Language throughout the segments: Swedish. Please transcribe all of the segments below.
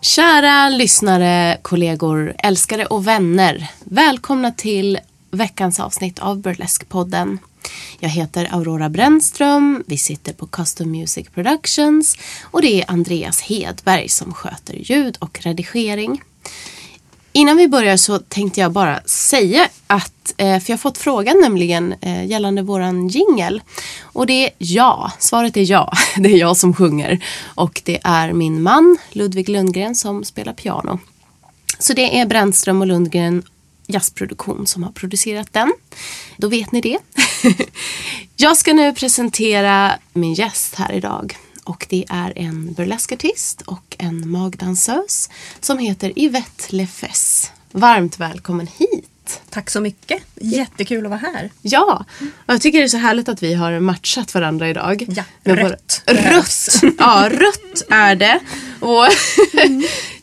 Kära lyssnare, kollegor, älskare och vänner. Välkomna till veckans avsnitt av Burlesque-podden. Jag heter Aurora Brännström, vi sitter på Custom Music Productions och det är Andreas Hedberg som sköter ljud och redigering. Innan vi börjar så tänkte jag bara säga att, eh, för jag har fått frågan nämligen eh, gällande våran jingel. Och det är ja, svaret är ja. Det är jag som sjunger. Och det är min man Ludvig Lundgren som spelar piano. Så det är Brännström och Lundgren jazzproduktion som har producerat den. Då vet ni det. jag ska nu presentera min gäst här idag. Och det är en burleskartist och en magdansös som heter Yvette Lefes. Varmt välkommen hit! Tack så mycket. Jättekul att vara här. Ja, och jag tycker det är så härligt att vi har matchat varandra idag. Ja, Med rött. Vår... Rött! Ja, rött är det. Och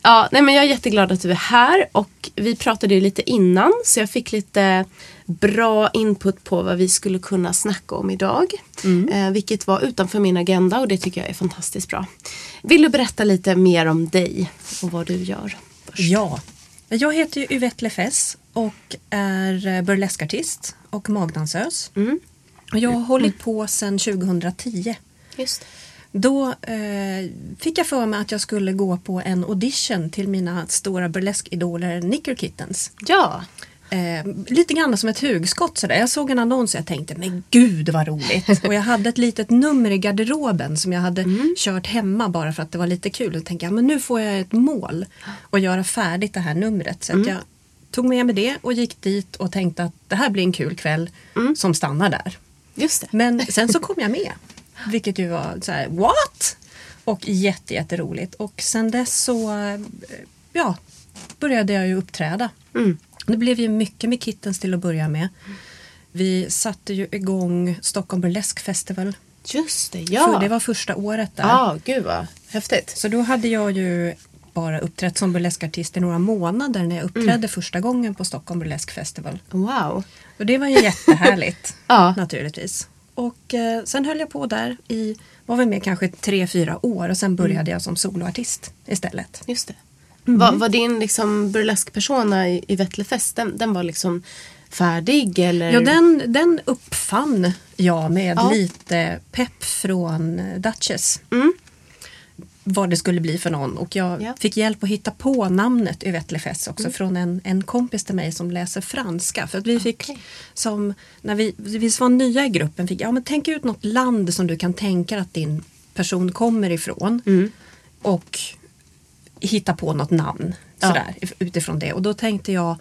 ja, nej, men jag är jätteglad att du är här och vi pratade ju lite innan så jag fick lite bra input på vad vi skulle kunna snacka om idag. Eh, vilket var utanför min agenda och det tycker jag är fantastiskt bra. Vill du berätta lite mer om dig och vad du gör? Först? Ja, jag heter ju Yvette Lefes och är eh, burleskartist och magdansös. Mm. Och jag har hållit på sedan 2010. Just det. Då eh, fick jag för mig att jag skulle gå på en audition till mina stora burleskidoler Knicker Kittens. Ja, Eh, lite grann som ett hugskott sådär. Jag såg en annons och jag tänkte, men gud vad roligt. och jag hade ett litet nummer i garderoben som jag hade kört hemma bara för att det var lite kul. Och tänkte jag, men nu får jag ett mål och göra färdigt det här numret. Så att jag tog med mig det och gick dit och tänkte att det här blir en kul kväll som stannar där. just det. Men sen så kom jag med. Vilket ju var så här, what? Och jätte, jätteroligt. Och sen dess så eh, ja, började jag ju uppträda. Mm. Det blev ju mycket med Kittens till att börja med. Vi satte ju igång Stockholm Burlesque Festival. Just det, För ja. det var första året där. Ja, gud vad häftigt. Så då hade jag ju bara uppträtt som burleskartist i några månader när jag uppträdde Mm. första gången på Stockholm Burlesque Festival. Wow. Och det var ju jättehärligt Ja. naturligtvis. Och eh, sen höll jag på där i, var väl med kanske tre, fyra år och sen började jag som soloartist istället. Just det. Var, var din liksom burleskpersona i, i Vettlefest, den, den var liksom färdig eller? Ja, den, den uppfann jag med Ja. lite pepp från Duchess. Mm. Vad det skulle bli för någon. Och jag Ja. fick hjälp att hitta på namnet Yvette också från en, en kompis till mig som läser franska. För att vi fick Okej. som, när vi, vi var nya i gruppen, fick ja men tänk ut något land som du kan tänka att din person kommer ifrån. Mm. Och hitta på något namn Ja. sådär, utifrån det. Och då tänkte jag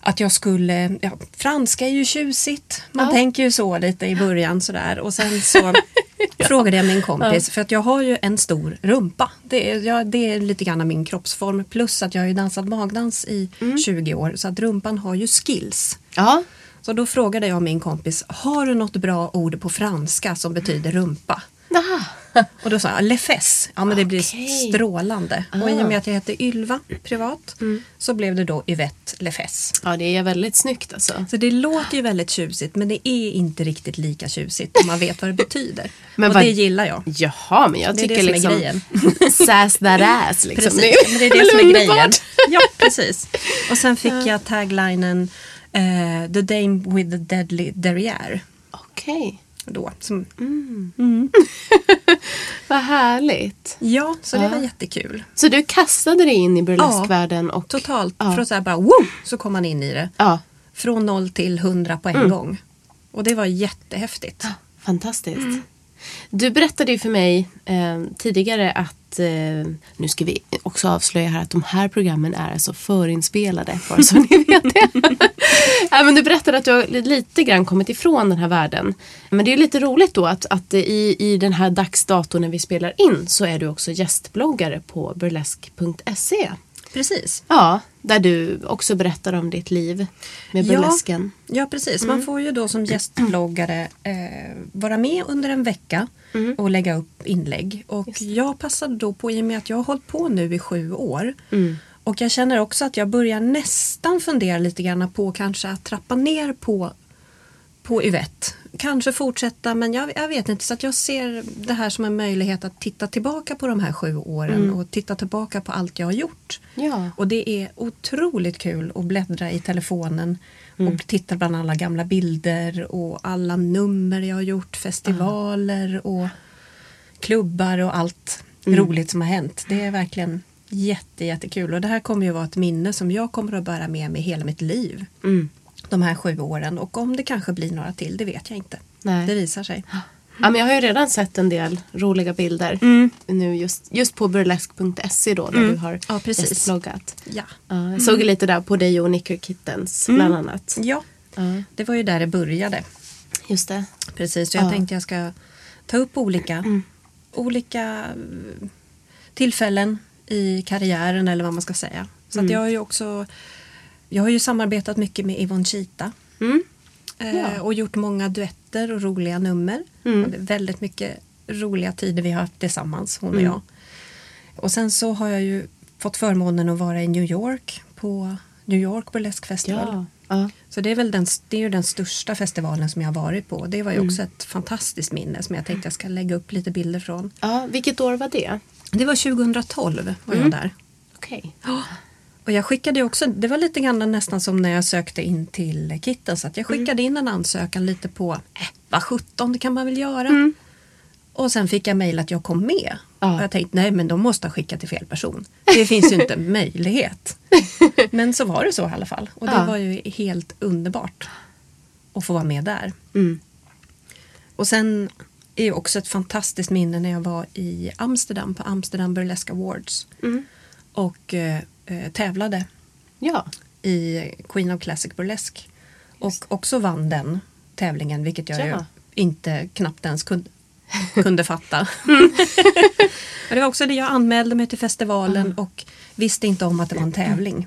att jag skulle, ja, franska är ju tjusigt. Man Ja. tänker ju så lite i början sådär. Och sen så frågade jag min kompis, för att jag har ju en stor rumpa. Det är, ja, det är lite grann min kroppsform. Plus att jag har ju dansat magdans i Mm. 20 år. Så att rumpan har ju skills. Ja. Så då frågade jag min kompis, har du något bra ord på franska som betyder rumpa? Aha. Och då sa jag lefes. Ja men det blir Okej. strålande. Och i och med att jag heter Ylva privat Mm. så blev det då Yvette Lefes. Ja, det är väldigt snyggt alltså. Så det låter ju väldigt tjusigt men det är inte riktigt lika tjusigt om man vet vad det betyder. Men och vad- det gillar jag. Jaha, men jag Det tycker det som är liksom grejen. sass that ass liksom. Precis, men det är det som är grejen. Ja, precis. Och sen fick jag taglinen eh, The Dame with the Deadly Derriere. Okej, Då, som, vad härligt. ja, så det Ja. var jättekul. Så du kastade dig in i burleskvärlden och... Totalt. Ja. Från så här bara woo, så kom man in i det. Ja, Från noll till hundra på en Mm. gång. Och det var jättehäftigt. fantastiskt. Du berättade ju för mig eh, tidigare att, eh, nu ska vi också avslöja här att de här programmen är alltså förinspelade, bara så ni vet det. ja, men du berättade att du har lite grann kommit ifrån den här världen. Men det är lite roligt då att, att i, i den här dagsdatorn när vi spelar in så är du också gästbloggare på burlesk.se. Precis. Ja, där du också berättar om ditt liv med burlesken. Ja, ja precis. Man får ju då som gästbloggare eh, vara med under en vecka och lägga upp inlägg. Och jag passade då på, i och med att jag har hållit på nu i sju år. Och jag känner också att jag börjar nästan fundera lite grann på kanske att trappa ner på på Yvette. Kanske fortsätta men jag, jag vet inte så att jag ser det här som en möjlighet att titta tillbaka på de här sju åren och titta tillbaka på allt jag har gjort. Ja. Och det är otroligt kul att bläddra i telefonen och titta bland alla gamla bilder och alla nummer jag har gjort, festivaler och klubbar och allt roligt som har hänt. Det är verkligen jätte, jättekul och det här kommer ju vara ett minne som jag kommer att bära med mig hela mitt liv. Mm. De här sju åren och om det kanske blir några till, det vet jag inte. Nej. Det visar sig. Ja, men jag har ju redan sett en del roliga bilder nu just, just på burlesk.se då där du har Ja, precis. gästbloggat. Ja. Ja, jag såg ju lite där på dig och Nicker Kittens bland annat. ja, Ja, det var ju där det började. just det. Precis, så jag Ja. tänkte jag ska ta upp olika, olika eh, tillfällen i karriären eller vad man ska säga. Så jag har ju också jag har ju samarbetat mycket med Yvonne Chita. Mm. Eh, Ja. Och gjort många duetter och roliga nummer. Mm. Och väldigt mycket roliga tider vi har haft tillsammans, hon och Mm. jag. Och sen så har jag ju fått förmånen att vara i New York på New York Burlesque Festival. Ja. Ja. Så det är väl den, det är ju den största festivalen som jag har varit på. Det var ju Mm. också ett fantastiskt minne som jag tänkte jag ska lägga upp lite bilder från. ja, vilket år var det? Det var 2012 var Mm. jag där. Okej. Och jag skickade också, det var lite grann nästan som när jag sökte in till Kitten. Så att jag skickade in en ansökan lite på, äh, vad 17 det kan man väl göra. Och sen fick jag mejl att jag kom med. Ja. Och jag tänkte, nej men de måste ha skickat till fel person. Det finns ju inte möjlighet. Men så var det så i alla fall. Och det Ja. var ju helt underbart att få vara med där. Mm. Och sen är ju också ett fantastiskt minne när jag var i Amsterdam på Amsterdam Burlesque Awards. Mm. Och eh, tävlade Ja. i Queen of Classic Burlesque. Och också vann den tävlingen vilket jag ju Ja. inte knappt ens kunde, kunde fatta. Mm. Det var också det jag anmälde mig till festivalen och visste inte om att det var en tävling.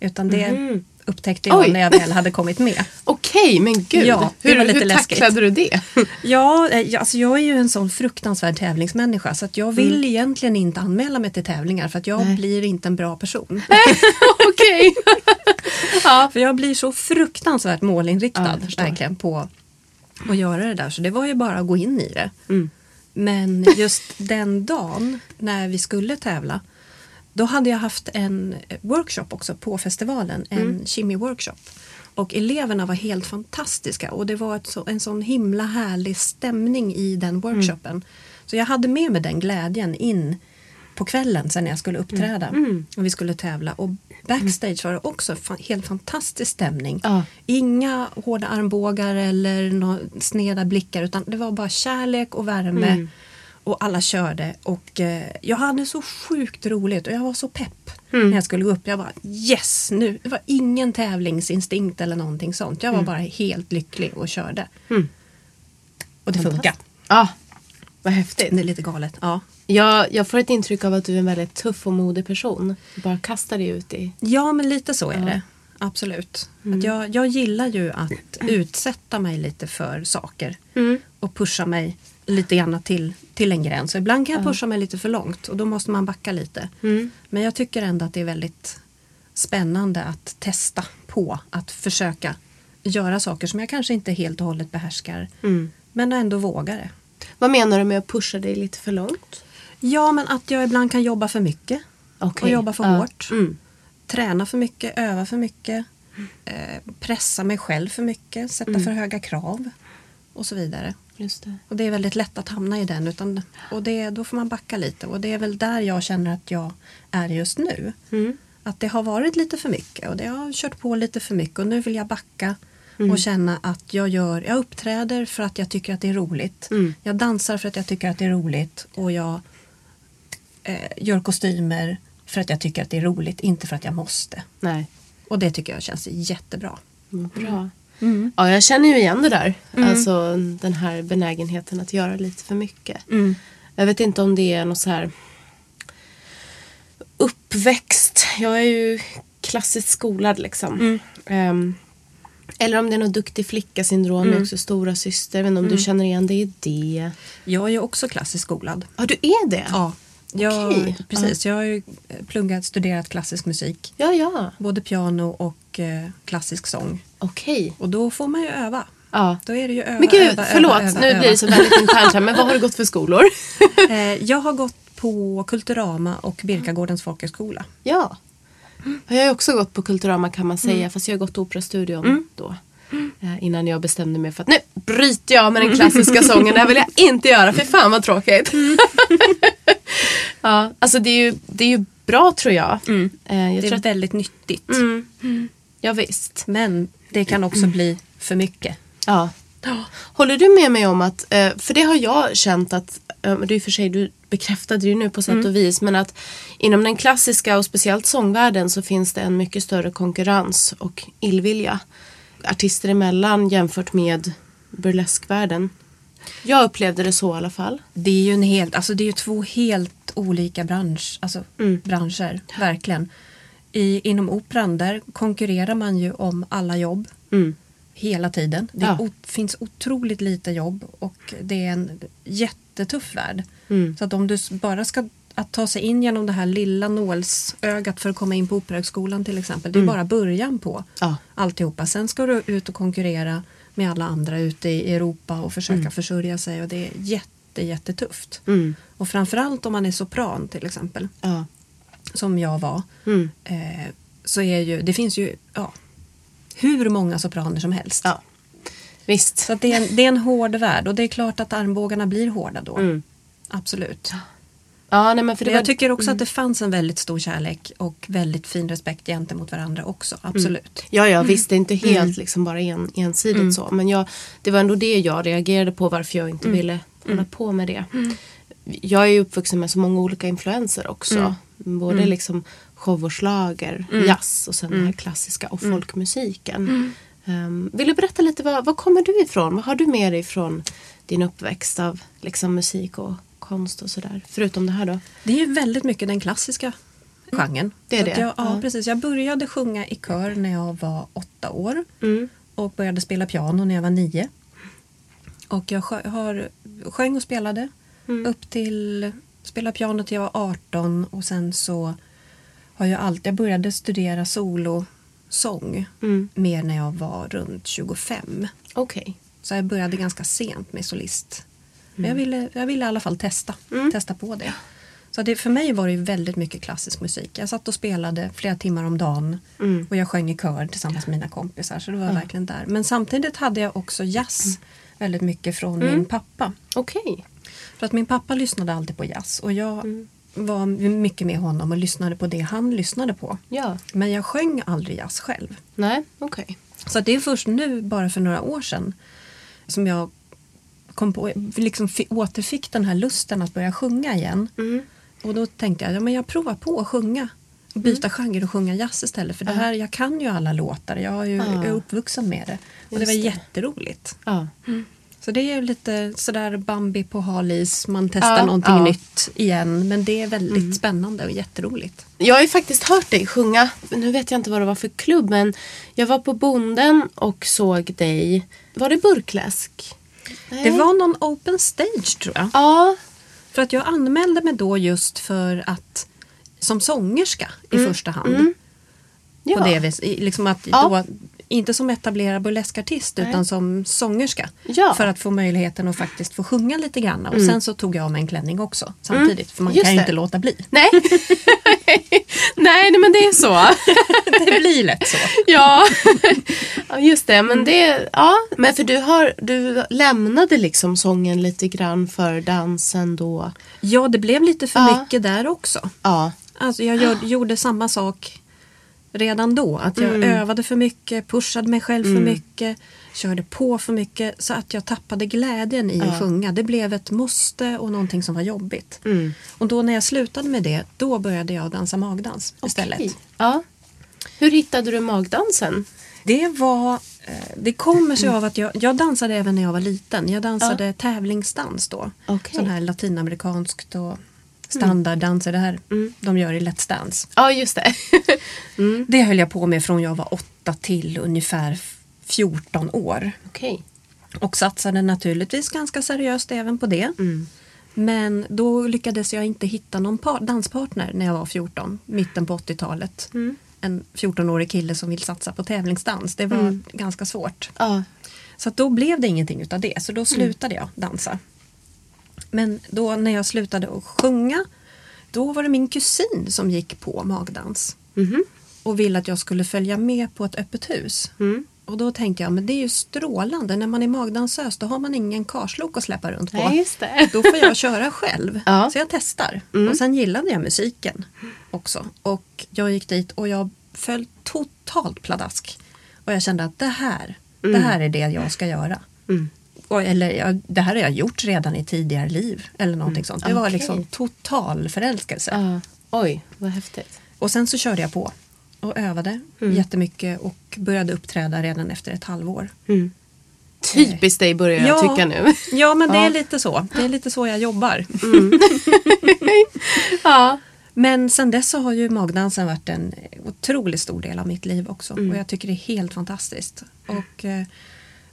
Utan det Mhm. Upptäckte jag Oj. när jag väl hade kommit med. Okej, men gud. Ja, det hur var lite hur läskigt. tacklade du det? Ja, eh, jag- alltså jag är ju en sån fruktansvärd tävlingsmänniska så att jag vill egentligen inte anmäla mig till tävlingar för att jag Mm. Nej. blir inte en bra person. Okej. ja. För jag blir så fruktansvärt Ja, målinriktad förstår. verkligen på att göra det där. Så det var ju bara att gå in i det. Mm. Men just den dagen när vi skulle tävla då hade jag haft en workshop också på festivalen, en Mm. Chimmy-workshop. Och eleverna var helt fantastiska och det var ett så, en sån himla härlig stämning i den workshopen. Mm. Så jag hade med mig den glädjen in på kvällen sen när jag skulle uppträda Mm. och vi skulle tävla. Och backstage var det också fa- helt fantastisk stämning. Ja. Inga hårda armbågar eller sneda blickar utan det var bara kärlek och värme. Mm. Och alla körde och eh, jag hade så sjukt roligt och jag var så pepp Mm. när jag skulle gå upp. Jag bara yes nu. Det var ingen tävlingsinstinkt eller någonting sånt. Jag var bara helt lycklig och körde. Mm. Och det funkar. Ja, vad häftigt. Det är lite galet. Ja. Jag, jag får ett intryck av att du är en väldigt tuff och modig person. Du bara kastar dig ut i... Ja, men lite så är Ja. det. Absolut. Att jag, jag gillar ju att utsätta mig lite för saker och pusha mig lite grann till, till en gräns. Så ibland kan jag pusha mig lite för långt och då måste man backa lite. Mm. Men jag tycker ändå att det är väldigt spännande att testa på att försöka göra saker som jag kanske inte helt och hållet behärskar. Mm. Men ändå vågar det. Vad menar du med att pusha dig lite för långt? Ja, men att jag ibland kan jobba för mycket. Okej. Och jobba för Ja. hårt. Mm. träna för mycket, öva för mycket, eh, pressa mig själv för mycket, sätta Mm. för höga krav och så vidare. Just det. Och det är väldigt lätt att hamna i den utan, och det, då får man backa lite och det är väl där jag känner att jag är just nu. Mm. Att det har varit lite för mycket och det har kört på lite för mycket och nu vill jag backa och känna att jag, gör, jag uppträder för att jag tycker att det är roligt. Mm. Jag dansar för att jag tycker att det är roligt och jag eh, gör kostymer för att jag tycker att det är roligt, inte för att jag måste. Nej. Och det tycker jag känns jättebra. Bra. Ja, jag känner ju igen det där. Alltså den här benägenheten att göra lite för mycket. Jag vet inte om det är något så här uppväxt. Jag är ju klassiskt skolad liksom. Ehm, eller om det är något duktig flicka syndrom. Jag är också stora syster. Inte om du känner igen det i det. Jag är ju också klassiskt skolad. Ja, du är det? Ja, jag, Okej. precis. Jag har ju pluggat, studerat klassisk musik. Ja, ja. Både piano och eh, klassisk sång. Okej. Och då får man ju öva. Ja. Då är det ju öva, Men gud, öva, förlåt. öva, öva, nu öva. blir det så väldigt internt här. Men vad har du gått för skolor? Eh, jag har gått på Kulturama och Birkagårdens folkhögskola. Ja. Jag har också gått på Kulturama kan man säga. Fast jag har gått Operastudion då. Eh, Innan jag bestämde mig för att nu bryter jag med den klassiska sången. Det här vill jag inte göra. För fan vad tråkigt. ja, alltså det är, ju, det är ju bra tror jag. Eh, jag Det tror är att, väldigt nyttigt. Ja, visst. Men det kan också bli för mycket. Ja. Håller du med mig om att, eh, för det har jag känt att, eh, är i och för sig, du bekräftade ju nu på sätt och vis, men att inom den klassiska och speciellt sångvärlden så finns det en mycket större konkurrens och illvilja artister emellan jämfört med burleskvärlden. Jag upplevde det så i alla fall. Det är ju en helt, alltså det är ju två helt olika bransch, alltså branscher, verkligen. I, inom operan där konkurrerar man ju om alla jobb Mm. hela tiden. Det Ja. finns otroligt lite jobb och det är en jättetuff värld. Mm. Så att om du bara ska att ta sig in genom det här lilla nålsögat för att komma in på Operahögskolan till exempel. Det är bara början på Mm. Ja. alltihopa. Sen ska du ut och konkurrera med alla andra ute i Europa och försöka försörja sig och det är jätte, jättetufft. Mm. Och framförallt om man är sopran till exempel, Ja. Som jag var. Mm. Eh, så är ju, det finns ju ja, hur många sopraner som helst. ja. Visst. Så det, är en, det är en hård värld och det är klart att armbågarna blir hårda då. Mm. Absolut. Ja, nej, men för det jag var- tycker också att det fanns en väldigt stor kärlek och väldigt fin respekt gentemot varandra också. Absolut. Ja, ja visst det är inte helt liksom bara en, ensidigt så. Men jag, det var ändå det jag reagerade på varför jag inte ville hålla på med det. Jag är ju uppvuxen med så många olika influenser också. Både liksom show och schlager, jazz och sen den här klassiska och folkmusiken. Um, vill du berätta lite, var, var kommer du ifrån? Vad har du med dig från din uppväxt av liksom musik och konst och sådär? Förutom det här då. Det är ju väldigt mycket den klassiska genren. Det är det, Jag, ja, precis. Jag började sjunga i kör när jag var åtta år Mm. och började spela piano när jag var nio. Och jag har, sjöng och spelade Mm. upp till spela piano till jag var 18 och sen så har jag alltid, jag började studera solosång Mm. mer när jag var runt 25. Okej. Så jag började ganska sent med solist. Men Mm. jag ville, jag ville i alla fall testa, testa på det. Så det, för mig var det väldigt mycket klassisk musik. Jag satt och spelade flera timmar om dagen Mm. och jag sjöng i kör tillsammans med mina kompisar. Så det var verkligen där. Men samtidigt hade jag också jazz Mm. väldigt mycket från min pappa. Okej. För att min pappa lyssnade alltid på jazz och jag Mm. var mycket med honom och lyssnade på det han lyssnade på. Ja. Men jag sjöng aldrig jazz själv. Nej, okej. Så att det är först nu, bara för några år sedan, som jag kom på, liksom fi- återfick den här lusten att börja sjunga igen. Mm. Och då tänkte jag, ja, men jag provar på att sjunga. Och byta genre och sjunga jazz istället. För det här, jag kan ju alla låtar, jag är ju är uppvuxen med det. Och det var Just det. jätteroligt. Så det är ju lite sådär Bambi på halis, man testar Ja, någonting ja. nytt igen. Men det är väldigt spännande och jätteroligt. Jag har ju faktiskt hört dig sjunga. Nu vet jag inte vad det var för klubb men jag var på Bonden och såg dig. Var det burkläsk? Nej. Det var någon open stage tror jag. Ja. För att jag anmälde mig då just för att som sångerska i första hand. Mm. Ja. På det liksom att Ja. då, inte som etablerad burleskartist Nej. utan som sångerska. Ja. För att få möjligheten att faktiskt få sjunga lite grann. Och sen så tog jag av mig en klänning också samtidigt. För man Mm. Just kan ju det. inte låta bli. Nej. nej, men det är så. det blir lätt så. ja. ja, just det. Men det, ja. Men för du har, du lämnade liksom sången lite grann för dansen då. Ja, det blev lite för Ja. mycket där också. Ja. Alltså jag gör, gjorde samma sak redan då. Att jag övade för mycket, pushade mig själv för mycket, körde på för mycket så att jag tappade glädjen i att sjunga. Det blev ett måste och någonting som var jobbigt. Och då när jag slutade med det, då började jag dansa magdans istället. Okej. Ja. Hur hittade du magdansen? Det var eh, det kommer sig av att jag, jag dansade även när jag var liten. Jag dansade tävlingsdans då. Okej. Sån här latinamerikanskt och standarddanser. Det här de gör i Let's Dance. Ja, just det. Det höll jag på med från jag var åtta till ungefär 14 år. Okej. Och satsade naturligtvis ganska seriöst även på det. Men då lyckades jag inte hitta någon par- danspartner när jag var 14, mitten på 80-talet. En 14-årig kille som vill satsa på tävlingsdans. Det var ganska svårt. Ja. Så då blev det ingenting utav det, så då slutade jag dansa. Men då när jag slutade att sjunga, då var det min kusin som gick på magdans. Och ville att jag skulle följa med på ett öppet hus. Och då tänkte jag, men det är ju strålande. När man är magdansös då har man ingen karslok att släppa runt på. Nej, just det. Då får jag köra själv. Ja. Så jag testar. Och sen gillade jag musiken också. Och jag gick dit och jag föll totalt pladask. Och jag kände att det här, det här är det jag ska göra. Och, eller jag, det här har jag gjort redan i tidigare liv. Eller någonting sånt. Det var Okej. liksom total förälskelse. Ja. Oj, vad häftigt. Och sen så körde jag på. Och övade jättemycket och började uppträda redan efter ett halvår. Typiskt dig börjar jag tycka nu. Ja, men det Ja. är lite så. Det är lite så jag jobbar. Ja. Men sen dess så har ju magdansen varit en otroligt stor del av mitt liv också. Och jag tycker det är helt fantastiskt. Och eh,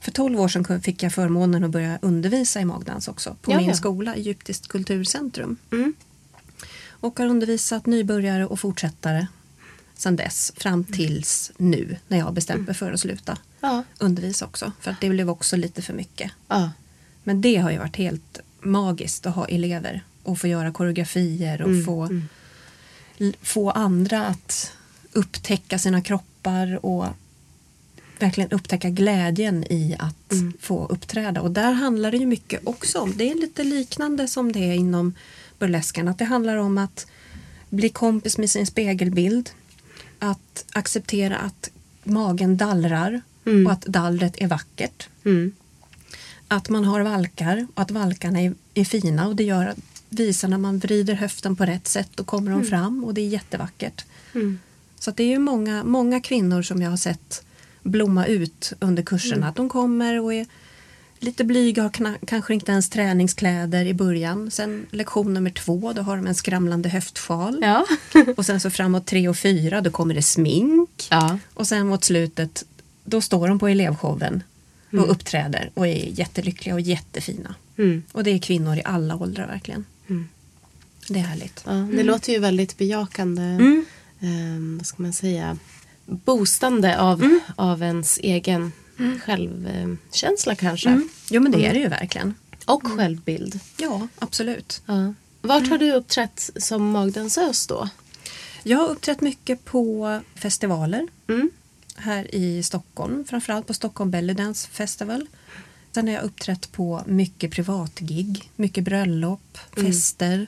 för 12 år sedan fick jag förmånen att börja undervisa i magdans också. På Ja, min skola, Egyptiskt kulturcentrum. Mm. Och har undervisat nybörjare och fortsättare sen dess. Fram tills nu när jag har bestämt mig för att sluta Ja. undervisa också. För att det blev också lite för mycket. Ja. Men det har ju varit helt magiskt att ha elever och få göra koreografier och få, l- få andra att upptäcka sina kroppar och verkligen upptäcka glädjen i att få uppträda. Och där handlar det ju mycket också om, det är lite liknande som det är inom burlesken, att det handlar om att bli kompis med sin spegelbild, att acceptera att magen dallrar och att dallret är vackert Mm. att man har valkar och att valkarna är, är fina och det gör att visar när man vrider höften på rätt sätt då kommer de fram och det är jättevackert. Så att det är ju många, många kvinnor som jag har sett blomma ut under kurserna. Att de kommer och är lite blyga, har kanske inte ens träningskläder i början. Sen lektion nummer två, då har de en skramlande höftsjal. Ja. Och sen så framåt tre och fyra, då kommer det smink. Ja. Och sen mot slutet, då står de på elevshowen och uppträder och är jättelyckliga och jättefina. Mm. Och det är kvinnor i alla åldrar verkligen. Det är härligt. Ja, det låter ju väldigt bejakande. ehm, vad ska man säga? Boostande av, av ens egen självkänsla kanske. Jo men det är det ju verkligen. Och självbild. Ja, absolut. Ja. Vart har du uppträtt som magdansös då? Jag har uppträtt mycket på festivaler Mm. här i Stockholm. Framförallt på Stockholm Belly Dance Festival. Sen har jag uppträtt på mycket privatgig, mycket bröllop, fester.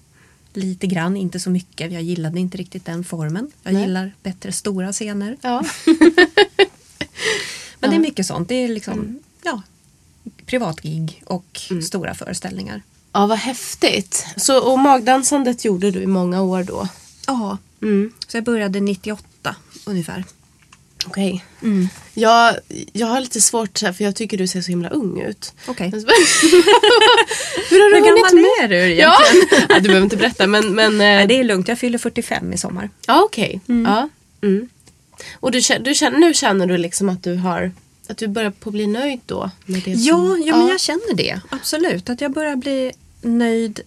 Lite grann, inte så mycket. Jag gillade inte riktigt den formen. Jag Nej. gillar bättre stora scener. Ja. Men det är mycket sånt. Det är liksom ja, privatgig och Mm. stora föreställningar. ja, vad häftigt. Så, och magdansandet gjorde du i många år då? Ja, Mm. så jag började 98 ungefär. Okej. Jag, jag har lite svårt för jag tycker du ser så himla ung ut. Okej. Hur har du Hur hunnit gammal med? är du Ja. egentligen? ja, du behöver inte berätta men... men Nej, eh, det är lugnt, jag fyller 45 i sommar. Ja okej. Ja. Mm. Och du, du nu känner du liksom att du har... Att du börjar på bli nöjd då? Med det Ja, som, ja, men jag känner det. Absolut. Att jag börjar bli nöjd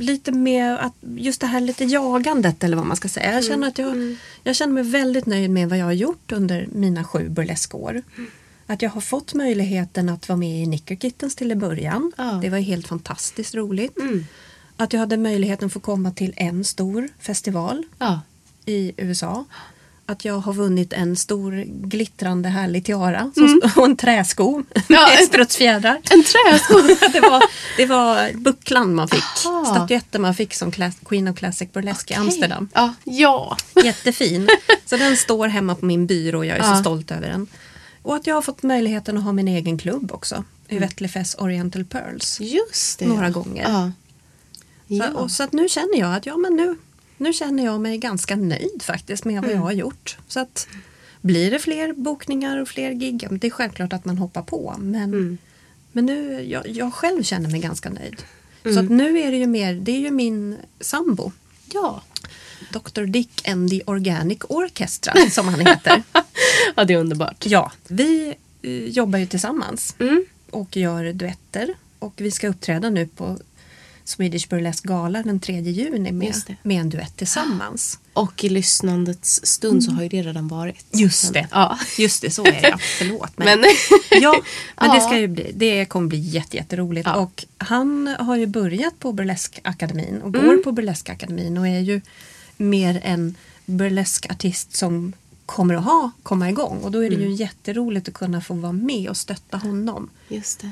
lite med att just det här lite jagandet eller vad man ska säga. Jag känner, att jag, jag känner mig väldigt nöjd med vad jag har gjort under mina sju burleskår. Att jag har fått möjligheten att vara med i Knickerkittens till i början. Ja. Det var helt fantastiskt roligt. Mm. Att jag hade möjligheten att få komma till en stor festival Ja. i USA. Att jag har vunnit en stor glittrande härlig tiara som, och en träsko Mm. Ja. med sprutsfjädrar. En träsko. det, var, det var bucklan man fick. Aha. Statyetten man fick som class, Queen of Classic Burlesque i Amsterdam. Ja. ja. Jättefin. Så den står hemma på min byrå och jag är Ja. så stolt över den. Och att jag har fått möjligheten att ha min egen klubb också. Yvette Lefes Oriental Pearls. Just det. Några gånger. Ja. Så, och, så att nu känner jag att ja, men nu, nu känner jag mig ganska nöjd faktiskt med Mm. vad jag har gjort. Så att blir det fler bokningar och fler gig, det är självklart att man hoppar på. Men, Mm. men nu, jag, jag själv känner mig ganska nöjd. Mm. Så att nu är det ju mer, det är ju min sambo. ja. Dr Dick and the Organic Orchestra som han heter. Ja, det är underbart. ja, vi eh, jobbar ju tillsammans Mm. och gör duetter. Och vi ska uppträda nu på Swedish Burlesque Gala den 3 juni med, med en duett tillsammans. Och i lyssnandets stund så har ju det redan varit. Just det. Ja. Just det, så är det. Förlåt mig. Men, ja, men det, ska ju bli, det kommer bli jätte, jätteroligt. Ja. Och han har ju börjat på Burleskakademin och Mm. går på Burleskakademin och är ju mer en burleskartist som kommer att ha, komma igång. Och då är det Mm. ju jätteroligt att kunna få vara med och stötta honom.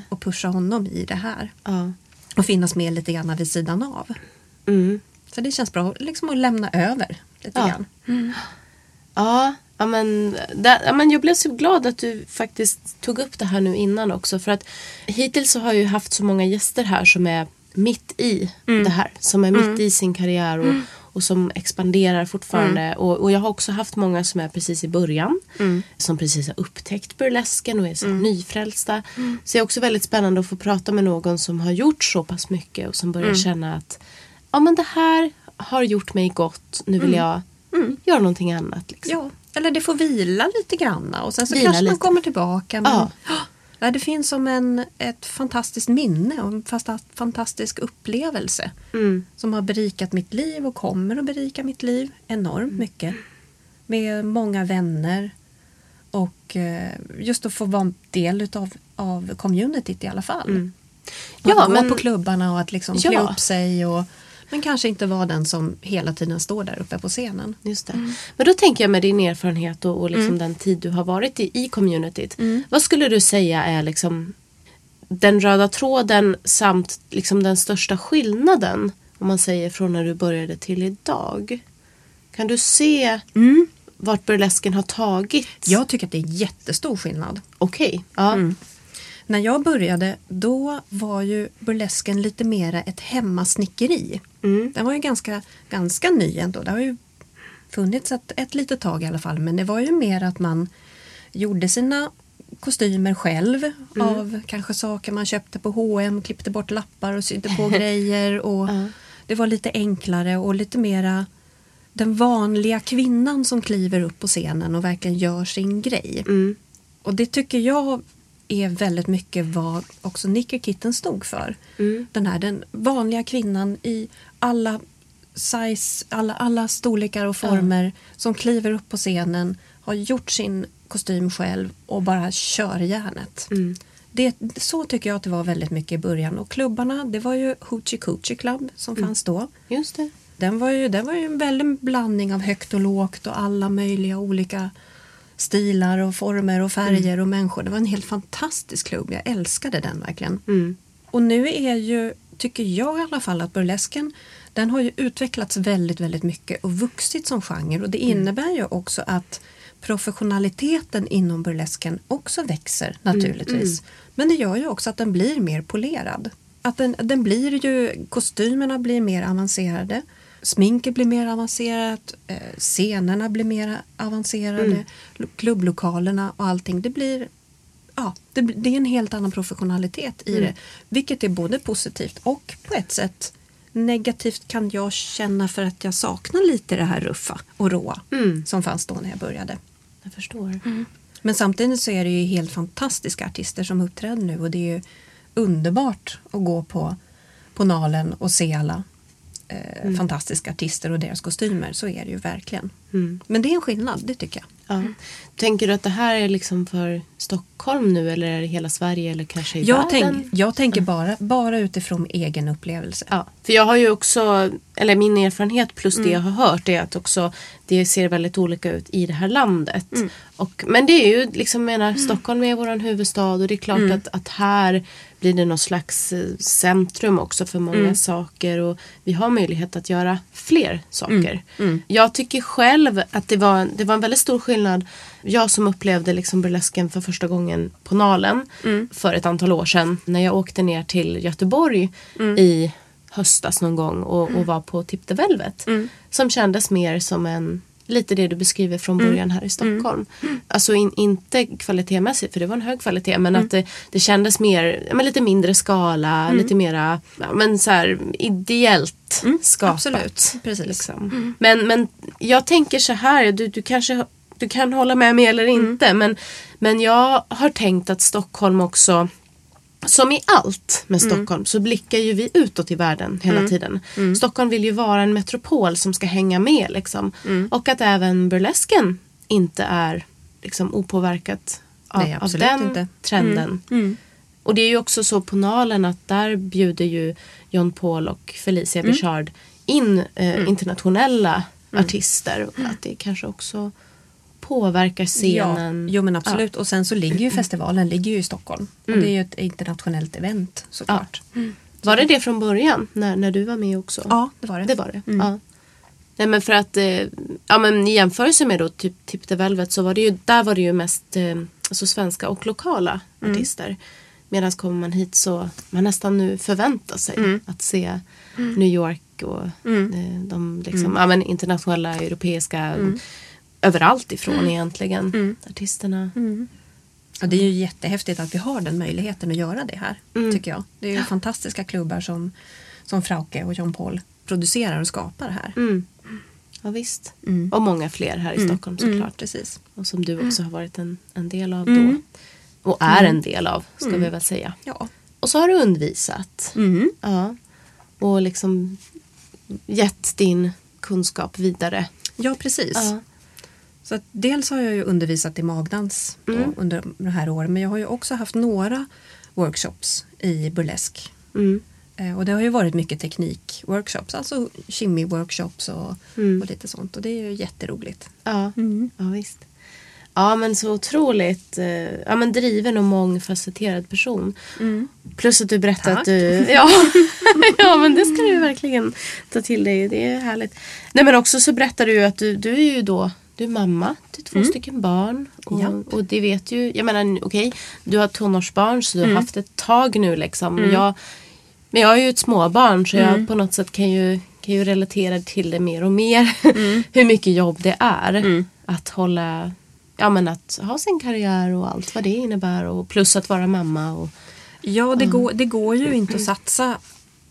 Och pusha honom i det här. Ja. Och finnas med lite grann vid sidan av. Mm. Så det känns bra liksom att lämna över lite Ja. grann. Ja, ja, men, där, ja, men jag blev så glad att du faktiskt tog upp det här nu innan också. För att hittills så har jag ju haft så många gäster här som är mitt i det här. Som är mitt i sin karriär och, och som expanderar fortfarande. Och, och jag har också haft många som är precis i början. Som precis har upptäckt burlesken och är så här nyfrälsta. Så det är också väldigt spännande att få prata med någon som har gjort så pass mycket och som börjar känna att ja men det här har gjort mig gott. Nu vill jag göra någonting annat. Liksom. Ja, eller det får vila lite grann och sen så Vila kanske man lite. kommer tillbaka. Men, Ja. Ja, det finns som en, ett fantastiskt minne och en fantastisk upplevelse Mm. som har berikat mitt liv och kommer att berika mitt liv enormt mycket. Med många vänner och eh, just att få vara en del utav, av communityt i alla fall. Mm. Ja, att gå men- på klubbarna och att liksom klä Ja. upp sig och men kanske inte vara den som hela tiden står där uppe på scenen. Just det. Men då tänker jag med din erfarenhet och, och liksom den tid du har varit i, i communityt. Vad skulle du säga är liksom den röda tråden samt liksom den största skillnaden om man säger från när du började till idag? Kan du se vart burlesken har tagit? Jag tycker att det är jättestor skillnad. Okej. Ja. När jag började då var ju burlesken lite mera ett hemmasnickeri. Mm. Den var ju ganska, ganska ny ändå. Det har ju funnits ett, ett litet tag i alla fall. Men det var ju mer att man gjorde sina kostymer själv Mm. av kanske saker man köpte på H&M, klippte bort lappar och sydde på grejer. Och Ja. Det var lite enklare och lite mera den vanliga kvinnan som kliver upp på scenen och verkligen gör sin grej. Mm. Och det tycker jag är väldigt mycket vad också Kitten stod för. Mm. Den här den vanliga kvinnan i alla size, alla, alla storlekar och former som kliver upp på scenen, har gjort sin kostym själv och bara kör järnet. Mm. Det, så tycker jag att det var väldigt mycket i början. Och klubbarna, det var ju Hoochie Coochie Club som Mm. fanns då. Just det. Den var, ju, den var ju en väldig blandning av högt och lågt och alla möjliga olika stilar och former och färger och människor. Det var en helt fantastisk klubb. Jag älskade den verkligen. Mm. Och nu är ju, tycker jag i alla fall, att burlesken den har ju utvecklats väldigt, väldigt mycket och vuxit som genre. Och det innebär ju också att professionaliteten inom burlesken också växer naturligtvis. Men det gör ju också att den blir mer polerad. Att den, den blir ju, kostymerna blir mer avancerade. Sminket blir mer avancerat, eh, scenerna blir mer avancerade, lo- klubblokalerna och allting. Det blir ja, det, det är en helt annan professionalitet i det. Vilket är både positivt och på ett sätt negativt kan jag känna för att jag saknar lite det här ruffa och råa som fanns då när jag började. Jag förstår. Men samtidigt så är det ju helt fantastiska artister som uppträder nu och det är ju underbart att gå på, på Nalen och se alla eh, fantastiska artister och deras kostymer. Så är det ju verkligen. Men det är en skillnad, det tycker jag. Ja. Tänker du att det här är liksom för Stockholm nu eller är det hela Sverige eller kanske i Jag, världen? tänk, jag tänker bara, bara utifrån egen upplevelse. Ja, för jag har ju också, eller min erfarenhet plus Mm. det jag har hört är att också det ser väldigt olika ut i det här landet. Mm. Och, men det är ju liksom, menar, Stockholm är vår huvudstad och det är klart Mm. att, att här blir det någon slags eh, centrum också för många Mm. saker och vi har möjlighet att göra fler saker. Mm. Jag tycker själv att det var, det var en väldigt stor skillnad. Jag som upplevde liksom burlesken för första gången på Nalen Mm. för ett antal år sedan när jag åkte ner till Göteborg Mm. i höstas någon gång och, och var på Tip the Velvet. Mm. Som kändes mer som en Lite det du beskriver från början här i Stockholm. Alltså in, inte kvalitetmässigt för det var en hög kvalitet men att det, det kändes mer, men lite mindre skala, lite mera ja, men så här, ideellt skapat. absolut. Precis. Liksom. Men, men jag tänker så här, du, du kanske du kan hålla med mig eller inte men, men jag har tänkt att Stockholm också som i allt med Stockholm så blickar ju vi utåt i världen hela tiden. Stockholm vill ju vara en metropol som ska hänga med liksom. Och att även burlesken inte är liksom opåverkat av, Nej, av den inte. trenden. Och det är ju också så på Nalen att där bjuder ju John Paul och Felicia Mm. Bichard in eh, internationella artister. Och att det kanske också påverkar scenen. Ja, jo men absolut. Och sen så ligger ju festivalen ligger ju i Stockholm. Och det är ju ett internationellt event såklart. Var det det från början när, när du var med också? Ja, det var det. Det var det. Ja. Nej men för att eh, ja, men i jämförelse med då typ Tip the Velvet så var det ju där var det ju mest eh, alltså svenska och lokala artister. Medan kommer man hit så man nästan nu förväntar sig att se New York och eh, de liksom, ja, men internationella europeiska överallt ifrån egentligen artisterna. Och det är ju jättehäftigt att vi har den möjligheten att göra det här. Mm. Tycker jag. Det är ju fantastiska klubbar som, som Frauke och John Paul producerar och skapar här. Mm. Ja visst. Och många fler här i Stockholm såklart. Mm, precis. Och som du också har varit en, en del av då. Och är en del av, ska vi väl säga. Ja. Och så har du undervisat. Ja. Och liksom gett din kunskap vidare. ja, precis. Ja. Så dels har jag ju undervisat i magdans då, Mm. under de här åren. Men jag har ju också haft några workshops i burlesk. Mm. Eh, Och det har ju varit mycket teknikworkshops, alltså shimmy-workshops och, Mm. och lite sånt. Och det är ju jätteroligt. Ja. ja, visst. Ja, men så otroligt eh, ja, men driven och mångfacetterad person. Plus att du berättade Tack. att du... Ja, ja, men det ska du verkligen ta till dig. Det är härligt. Nej, men också så berättar du att du, du är ju då du är mamma till två stycken barn. Och, och det vet ju, jag menar okej, du har tonårsbarn så du har haft ett tag nu liksom. Jag, men jag är ju ett småbarn så jag på något sätt kan ju, kan ju relatera till det mer och mer. Hur mycket jobb det är att hålla, ja men att ha sin karriär och allt vad det innebär och plus att vara mamma och Ja, det, går, det går ju inte att satsa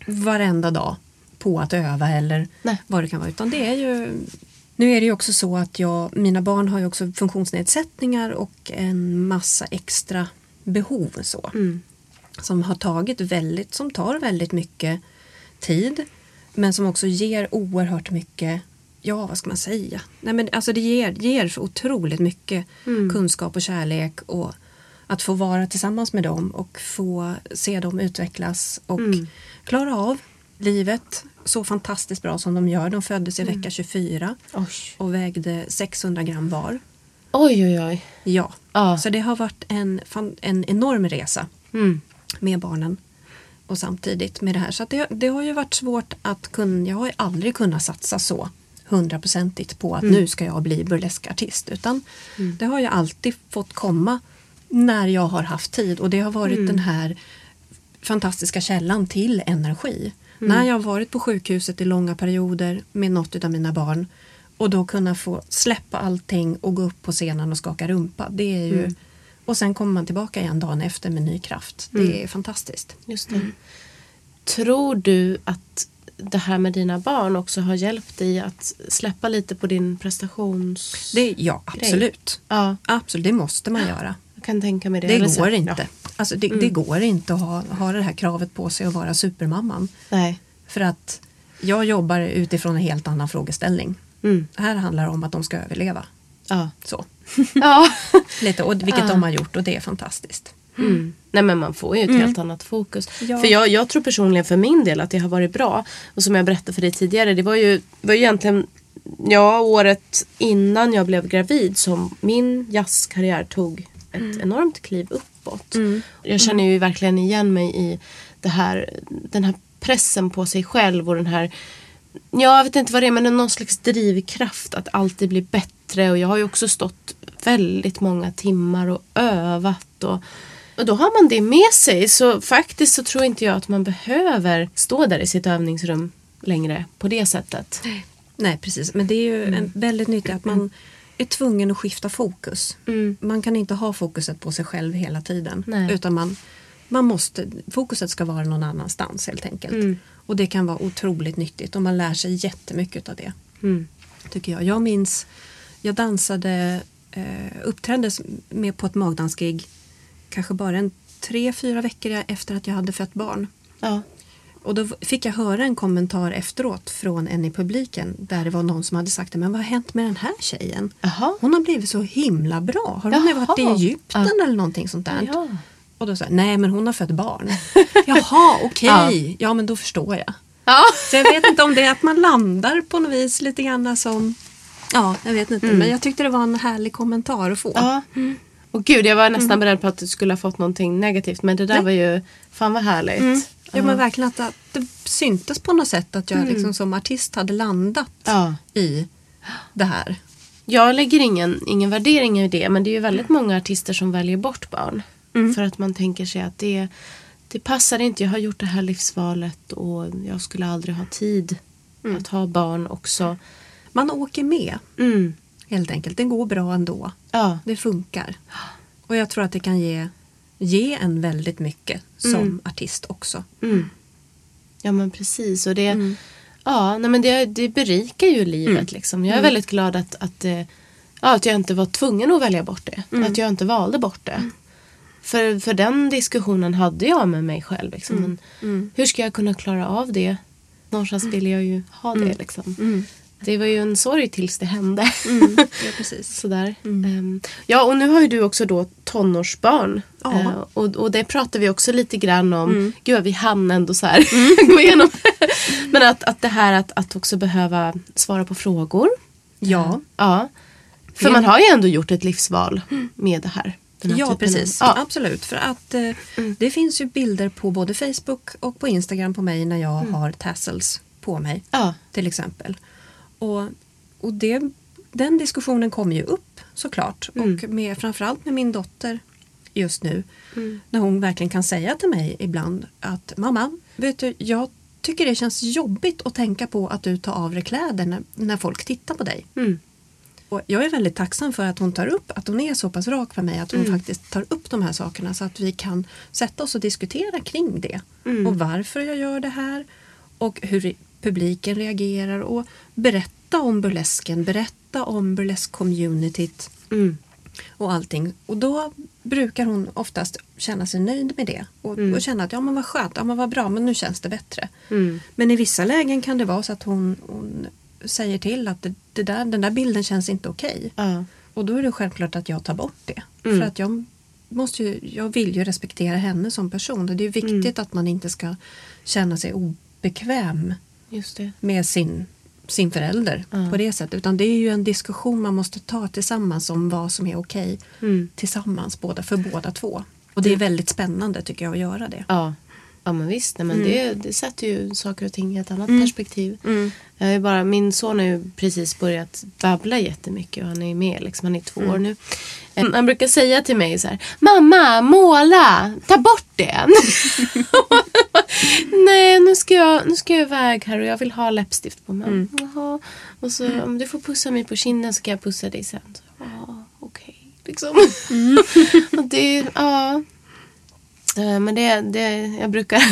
varenda dag på att öva eller Nej. vad det kan vara. Utan det är ju, nu är det ju också så att jag, mina barn har ju också funktionsnedsättningar och en massa extra behov. Så, Som har tagit väldigt, som tar väldigt mycket tid. Men som också ger oerhört mycket, ja vad ska man säga? Nej, men alltså det ger, ger så otroligt mycket kunskap och kärlek. och att få vara tillsammans med dem och få se dem utvecklas och klara av livet så fantastiskt bra som de gör. De föddes i vecka 24 Oj. och vägde 600 gram var. Oj oj oj. Ja, Ja. så det har varit en, en enorm resa Mm. med barnen. och samtidigt med det här. Så det, det har ju varit svårt att kunna, jag har ju aldrig kunnat satsa så hundraprocentigt på att nu ska jag bli burleskartist. Utan det har ju alltid fått komma när jag har haft tid och det har varit den här fantastiska källan till energi. När jag har varit på sjukhuset i långa perioder med något av mina barn och då kunna få släppa allting och gå upp på scenen och skaka rumpa. Det är ju, Och sen kommer man tillbaka igen dagen efter med ny kraft. Det är fantastiskt. Just det. Tror du att det här med dina barn också har hjälpt dig att släppa lite på din prestations... Det, ja, absolut. Ja, Absolut, det måste man göra. jag kan tänka mig det. Det går inte. Ja. Alltså det, det går inte att ha, ha det här kravet på sig att vara supermamman. Nej. För att jag jobbar utifrån en helt annan frågeställning. Mm. Här handlar det om att de ska överleva. Ja. Så. ja. Lite, och vilket de har gjort och det är fantastiskt. Mm. Nej men man får ju ett helt annat fokus. Ja. För jag, jag tror personligen för min del att det har varit bra. Och som jag berättade för dig tidigare, det var ju, var ju egentligen ja, året innan jag blev gravid som min jazzkarriär tog ett enormt kliv uppåt. Jag känner ju verkligen igen mig i det här, den här pressen på sig själv och den här Ja, jag vet inte vad det är men någon slags drivkraft att alltid bli bättre och jag har ju också stått väldigt många timmar och övat och, och då har man det med sig så faktiskt så tror inte jag att man behöver stå där i sitt övningsrum längre på det sättet. Nej precis, men det är ju Mm. en väldigt nyttigt att man är tvungen att skifta fokus. Mm. Man kan inte ha fokuset på sig själv hela tiden. Nej. Utan man, man måste, fokuset ska vara någon annanstans helt enkelt. Mm. Och det kan vara otroligt nyttigt och man lär sig jättemycket av det. Mm. Tycker jag. Jag minns, jag dansade, eh, uppträddes med på ett magdansgig kanske bara en tre, fyra veckor efter att jag hade fött barn. Ja. Och då fick jag höra en kommentar efteråt från en i publiken där det var någon som hade sagt men vad har hänt med den här tjejen? Jaha. Hon har blivit så himla bra. Har hon Jaha. varit i Egypten Ja. eller någonting sånt där? Ja. Och då sa jag, nej men hon har fött barn. Jaha, okej. Ja. men då förstår jag. Ja. Så jag vet inte om det är att man landar på något vis lite grann som Ja, jag vet inte. Men jag tyckte det var en härlig kommentar att få. ja. Och gud, jag var nästan beredd på att du skulle ha fått någonting negativt men det där Nej. var ju fan vad härligt. Ja men verkligen att, det syntes på något sätt att jag liksom som artist hade landat Ja. i det här. Jag lägger ingen, ingen värdering i det men det är ju väldigt många artister som väljer bort barn. För att man tänker sig att det, det passar inte. Jag har gjort det här livsvalet och jag skulle aldrig ha tid att ha barn också. Man åker med Mm. helt enkelt. Det går bra ändå. Ja. Det funkar. Och jag tror att det kan ge, ge en väldigt mycket som artist också. Mm. Ja men precis. Och det, ja, nej, men det, det berikar ju livet. Liksom. Jag är väldigt glad att, att, eh, ja, att jag inte var tvungen att välja bort det. Att jag inte valde bort det. För, för den diskussionen hade jag med mig själv. Liksom. Men Hur ska jag kunna klara av det? Någonstans vill jag ju ha det. Liksom. Det var ju en sorg tills det hände. Ja, precis. Sådär. Ehm, ja, och nu har ju du också då tonårsbarn. Ja. Mm. Eh, och, och det pratar vi också lite grann om. Gud vad vi hann ändå så här gå igenom. Men att, att det här att, att också behöva svara på frågor. Ja, Ja. För man har ju ändå gjort ett livsval med det här. här ja precis. Ja. Absolut. För att eh, det finns ju bilder på både Facebook och på Instagram på mig när jag har tassels på mig. Ja. Till exempel. Och, och det, den diskussionen kommer ju upp såklart. Och med, framförallt med min dotter just nu. När hon verkligen kan säga till mig ibland att mamma, vet du, jag tycker det känns jobbigt att tänka på att du tar av dig kläder när, när folk tittar på dig. Mm. Och jag är väldigt tacksam för att hon tar upp, att hon är så pass rak för mig att hon faktiskt tar upp de här sakerna så att vi kan sätta oss och diskutera kring det. Och varför jag gör det här och hur publiken reagerar och berätta om burlesken, berätta om burlesk-communityt Mm. och allting. Och då brukar hon oftast känna sig nöjd med det och, och känna att ja men vad skönt, ja men vad bra, men nu känns det bättre. Mm. Men i vissa lägen kan det vara så att hon, hon säger till att det, det där, den där bilden känns inte okej. Ja. Och då är det självklart att jag tar bort det. Mm. För att jag, måste ju, jag vill ju respektera henne som person. Det är viktigt Mm. att man inte ska känna sig obekväm. Med sin, sin förälder Ja. på det sättet. Utan det är ju en diskussion man måste ta tillsammans om vad som är okej Mm. tillsammans båda, för båda två. Och det är väldigt spännande tycker jag att göra det. Ja. Ja men visst, nej, men Mm. det, det sätter ju saker och ting i ett annat perspektiv. Jag är bara, min son har ju precis börjat babbla jättemycket och han är med, liksom, han är två Mm. år nu. Eh, Han brukar säga till mig så här, mamma måla, ta bort det. Nej nu ska, jag, nu ska jag iväg här och jag vill ha läppstift på mig. Mm. Jaha. Och så om du får pussa mig på kinden så kan jag pussa dig sen. Så, Ja, okej. Liksom. Mm. och det, ja. Eh, Men det, det jag brukar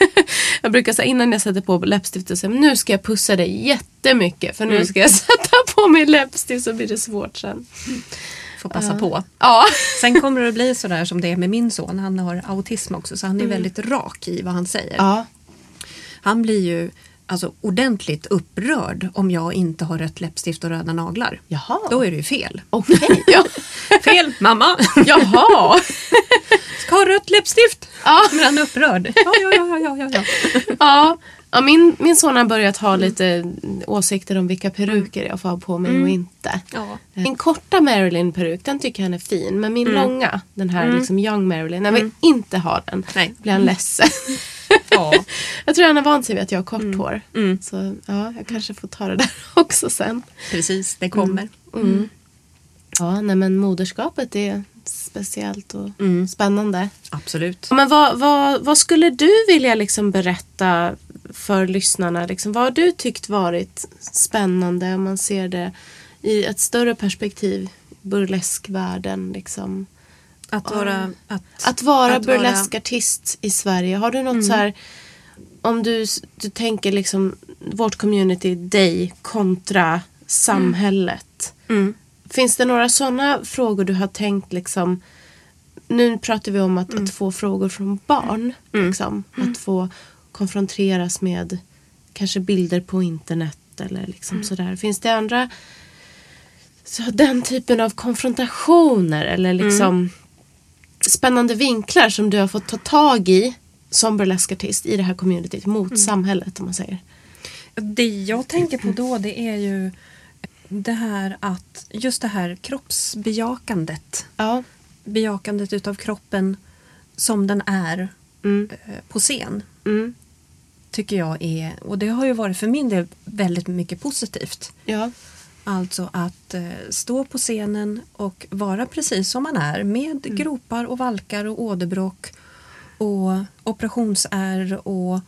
Jag brukar säga innan jag sätter på läppstiftet säga nu ska jag pussa dig jättemycket för Mm. nu ska jag sätta på mig läppstift så blir det svårt sen. Får passa på. Ja. Sen kommer det att bli sådär som det är med min son. Han har autism också så han är väldigt rak i vad han säger. Ja. Han blir ju alltså, ordentligt upprörd om jag inte har rött läppstift och röda naglar. Jaha. Då är det ju fel. Okej. Ja. Fel mamma! Jaha. Ska ha rött läppstift! Ja. Men han är upprörd. Ja, ja, ja, ja, ja, ja. Ja, ja min, min son har börjat ha lite åsikter om vilka peruker jag får ha på mig och inte. Ja. Min korta Marilyn-peruk, den tycker han är fin. Men min långa, den här liksom young Marilyn, när vi inte har den, Nej. blir han ledsen. Ja. jag tror han har vant sig vid att jag har kort hår. Så ja, jag kanske får ta det där också sen. Precis, det kommer. Ja, nej men moderskapet är speciellt och spännande. Absolut. Men vad, vad, vad skulle du vilja liksom berätta för lyssnarna? Liksom, vad har du tyckt varit spännande om man ser det i ett större perspektiv? Burleskvärlden liksom. Att vara, att, Att vara Att vara- burleskartist i Sverige. Har du något så här om du, du tänker liksom vårt community, dig kontra samhället. Mm. Finns det några sådana frågor du har tänkt liksom nu pratar vi om att, Mm. att få frågor från barn. Liksom, Att få konfronteras med kanske bilder på internet eller liksom Mm. sådär. Finns det andra så den typen av konfrontationer eller liksom Mm. Spännande vinklar som du har fått ta tag i som burleskartist i det här communityt mot Mm. samhället om man säger. Det jag tänker på då det är ju det här att just det här kroppsbejakandet. Ja. Bejakandet utav kroppen som den är Mm. eh, på scen. Mm. Tycker jag är, och det har ju varit för min del väldigt mycket positivt. Ja. Alltså att eh, stå på scenen och vara precis som man är med Mm. gropar och valkar och åderbråck och operationsärr och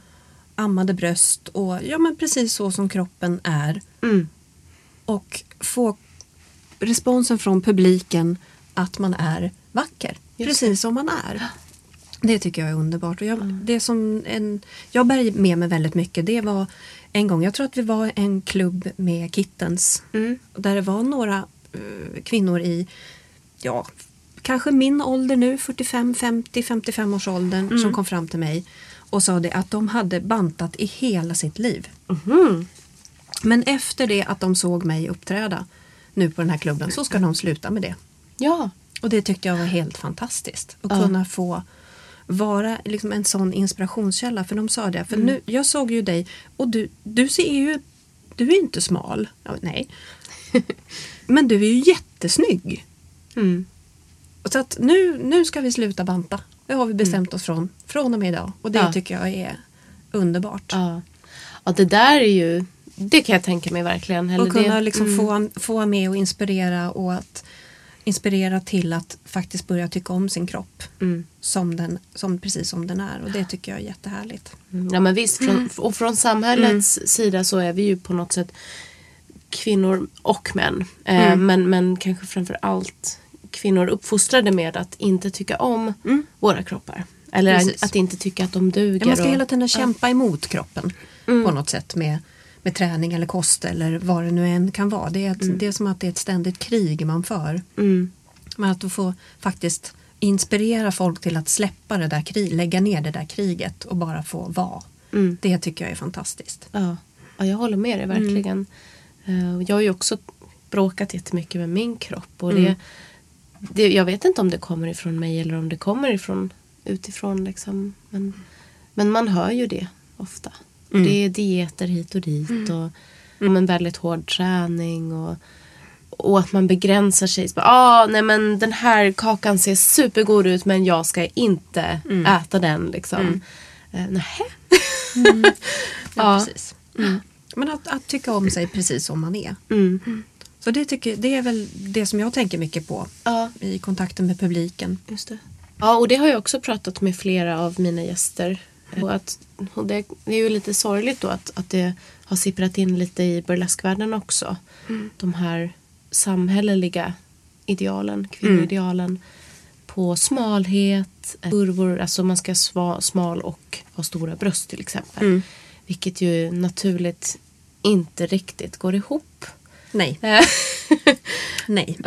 ammade bröst och ja men precis så som kroppen är. Mm. Och få responsen från publiken att man är vacker. Just precis som man är. Det tycker jag är underbart. Och jag, det som en, jag bär med mig väldigt mycket. Det var en gång, jag tror att vi var en klubb med kittens. Mm. Där det var några eh, kvinnor i, ja, kanske min ålder nu, 45, 50, 55 års åldern som kom fram till mig och sa det att de hade bantat i hela sitt liv. Men efter det att de såg mig uppträda nu på den här klubben så ska de sluta med det. Ja. Och det tyckte jag var helt fantastiskt. Att Ja. kunna få vara liksom en sån inspirationskälla. För de sa det, för nu, jag såg ju dig och du, du ser ju, du är inte smal. Ja, nej. Men du är ju jättesnygg. Mm. Så att nu, nu ska vi sluta banta. Det har vi bestämt oss från, från och med idag. Och det Ja. tycker jag är underbart. Ja. ja, det där är ju, det kan jag tänka mig verkligen. Eller Och kunna det, liksom mm. få, få med och inspirera och att inspirera till att faktiskt börja tycka om sin kropp Mm. som den, som, precis som den är. Och det tycker jag är jättehärligt. Ja men visst, från, och från samhällets sida så är vi ju på något sätt kvinnor och män. Eh, men, men kanske framför allt kvinnor uppfostrade med att inte tycka om våra kroppar. Eller Precis. att inte tycka att de duger. Man ska och- hela tiden kämpa emot kroppen på något sätt med, med träning eller kost eller vad det nu än kan vara. Det är, ett, det är som att det är ett ständigt krig man för. Mm. Men att du får faktiskt inspirera folk till att släppa det där kriget, lägga ner det där kriget och bara få vara. Mm. Det tycker jag är fantastiskt. Ja, ja jag håller med dig verkligen. Eh, Jag har ju också bråkat jättemycket med min kropp. Och det, det, jag vet inte om det kommer ifrån mig eller om det kommer ifrån utifrån. Liksom. Men, men man hör ju det ofta. Det är dieter hit och dit. Och, och en väldigt hård träning. Och, och att man begränsar sig. Bara, ah, nej men den här kakan ser supergod ut men jag ska inte äta den. Liksom. Eh, nähä? Ja, precis. Mm. Men att, att tycka om sig precis som man är. Mm. Så det, tycker, det är väl det som jag tänker mycket på Ja. i kontakten med publiken. Just det. Ja, och det har jag också pratat med flera av mina gäster. Och att, och det, är ju lite sorgligt då att, att det har sipprat in lite i burleskvärlden också. De här samhälleliga idealen, kvinnoidealen på smalhet, kurvor, alltså man ska vara smal och ha stora bröst till exempel. Vilket ju naturligt inte riktigt går ihop. Nej. Eh, Nej.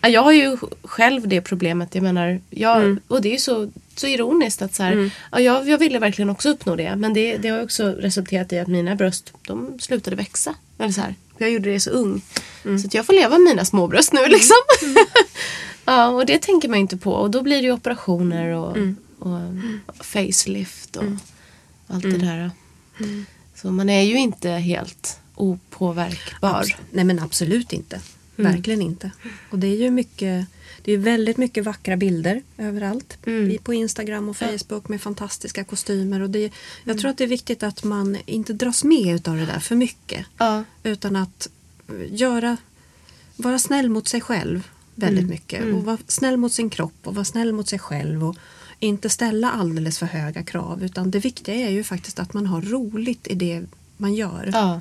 Ja, jag har ju själv det problemet. Jag menar, jag, och det är ju så, så ironiskt att så här, ja, jag, jag ville verkligen också uppnå det. Men det, det har också resulterat i att mina bröst, de slutade växa. Eller så här, jag gjorde det så ung. Så att jag får leva med mina små bröst nu liksom. ja, och det tänker man ju inte på. Och då blir det ju operationer och, och facelift och allt det där. Så man är ju inte helt opåverkbar. Abs- Nej men absolut inte. Verkligen inte. Och det är ju mycket, det är väldigt mycket vackra bilder överallt. I- På Instagram och Facebook med fantastiska kostymer. Och det, jag tror att det är viktigt att man inte dras med utav det där för mycket. Ja. Utan att eh, göra, vara snäll mot sig själv väldigt mycket. Och vara snäll mot sin kropp och vara snäll mot sig själv. Och inte ställa alldeles för höga krav. Utan det viktiga är ju faktiskt att man har roligt i det man gör. Ja.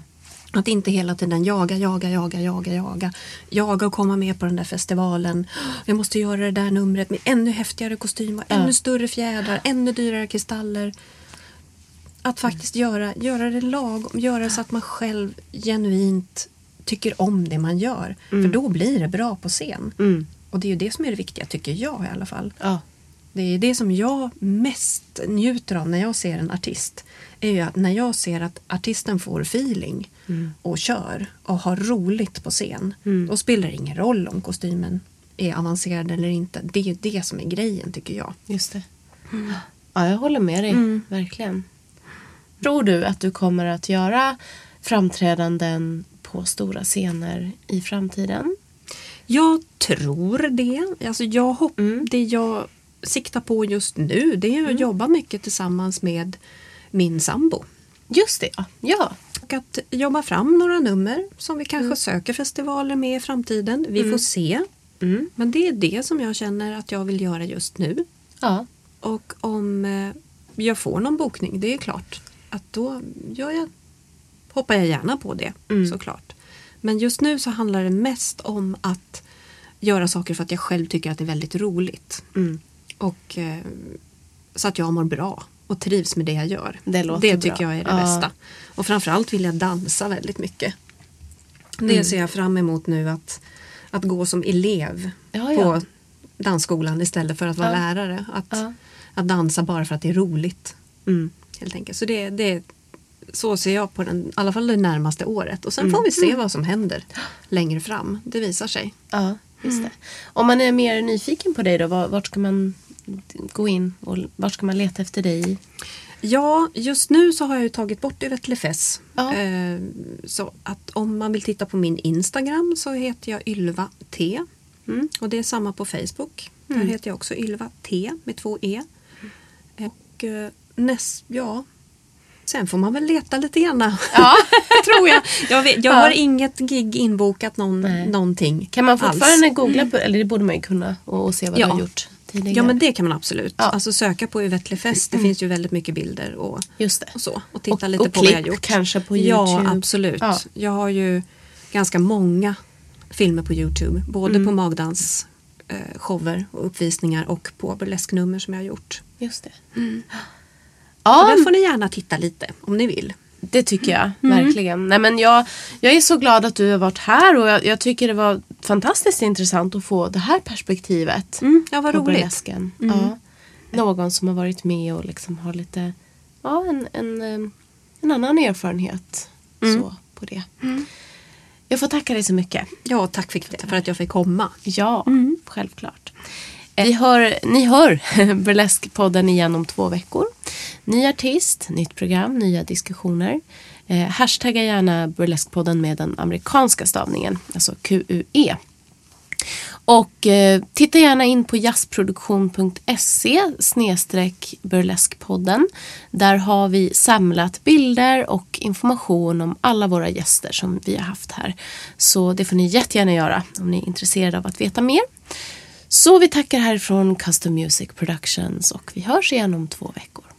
Att inte hela tiden jaga, jaga, jaga, jaga, jaga. Jaga och komma med på den där festivalen. Jag måste göra det där numret med ännu häftigare kostym och ännu större fjädrar, ännu dyrare kristaller. Att faktiskt göra, göra det lagom, göra så att man själv genuint tycker om det man gör. För då blir det bra på scen. Mm. Och det är ju det som är det viktiga, tycker jag i alla fall. Ja. Det är det som jag mest njuter av när jag ser en artist. Är ju att när jag ser att artisten får feeling och kör och har roligt på scen. Då spelar det ingen roll om kostymen är avancerad eller inte. Det är ju det som är grejen tycker jag. Just det. Ja, jag håller med dig. Verkligen. Tror du att du kommer att göra framträdanden på stora scener i framtiden? Jag tror det. Alltså jag hopp, Det jag siktar på just nu det är att jobba mycket tillsammans med min sambo. Just det, ja. Och att jobba fram några nummer som vi kanske söker festivaler med i framtiden. Vi får se. Men det är det som jag känner att jag vill göra just nu. Ja. Och om eh, jag får någon bokning, det är klart att då gör jag, hoppar jag gärna på det såklart. Men just nu så handlar det mest om att göra saker för att jag själv tycker att det är väldigt roligt. Och eh, så att jag mår bra och trivs med det jag gör. Det låter tycker bra. jag är det Ja. bästa. Och framförallt vill jag dansa väldigt mycket. Det Mm. ser jag fram emot nu att, att gå som elev Ja, ja. på dansskolan istället för att vara lärare. Att, att dansa bara för att det är roligt. Mm. Helt enkelt. Så det, det, så ser jag på den, i alla fall det närmaste året. Och sen Mm. får vi se vad som händer längre fram. Det visar sig. Ja, just det. Om man är mer nyfiken på dig då, var- vart ska man gå in och vart ska man leta efter dig? Ja, just nu så har jag ju tagit bort Yvette Lefes. Ja. Eh, så att om man vill titta på min Instagram så heter jag Ylva T. Mm. Och det är samma på Facebook. Där heter jag också Ylva T med två E. Och eh, näst, ja. Sen får man väl leta lite grann. Ja. tror jag. Jag, vet, jag Ja. har inget gig inbokat någon, Nej. någonting. Kan man alls. fortfarande googla på, eller det borde man ju kunna, och, och se vad Ja. du har gjort tidigare? Ja men det kan man absolut. Ja. Mm. Alltså söka på Yvette Lefes. Det finns ju väldigt mycket bilder och, Just det. och så. Och titta Och- lite och på vad jag klipp gjort. kanske på Ja YouTube. absolut. Ja. Jag har ju ganska många filmer på Youtube. Både Mm. på magdans eh, shower och uppvisningar och på burlesknummer som jag har gjort. Just det. Så Ja, där får ni gärna titta lite om ni vill. Det tycker jag Mm. verkligen. Nej, men jag, jag är så glad att du har varit här och jag, jag tycker det var fantastiskt intressant att få det här perspektivet. Ja vad roligt. burlesken. Ja. Någon som har varit med och liksom har lite, ja en, en, eh, en annan erfarenhet så, på det. Jag får tacka dig så mycket. Ja tack för, för att jag fick komma. Ja, självklart. Eh, Vi hör, ni hör Burlesque-podden igen om två veckor. Ny artist, nytt program, nya diskussioner. Eh, hashtagga gärna Burleskpodden med den amerikanska stavningen, alltså QUE. Och eh, titta gärna in på jazzproduktion.se snedstreck burleskpodden. Där har vi samlat bilder och information om alla våra gäster som vi har haft här. Så det får ni jättegärna göra om ni är intresserade av att veta mer. Så vi tackar härifrån Custom Music Productions och vi hörs igen om två veckor.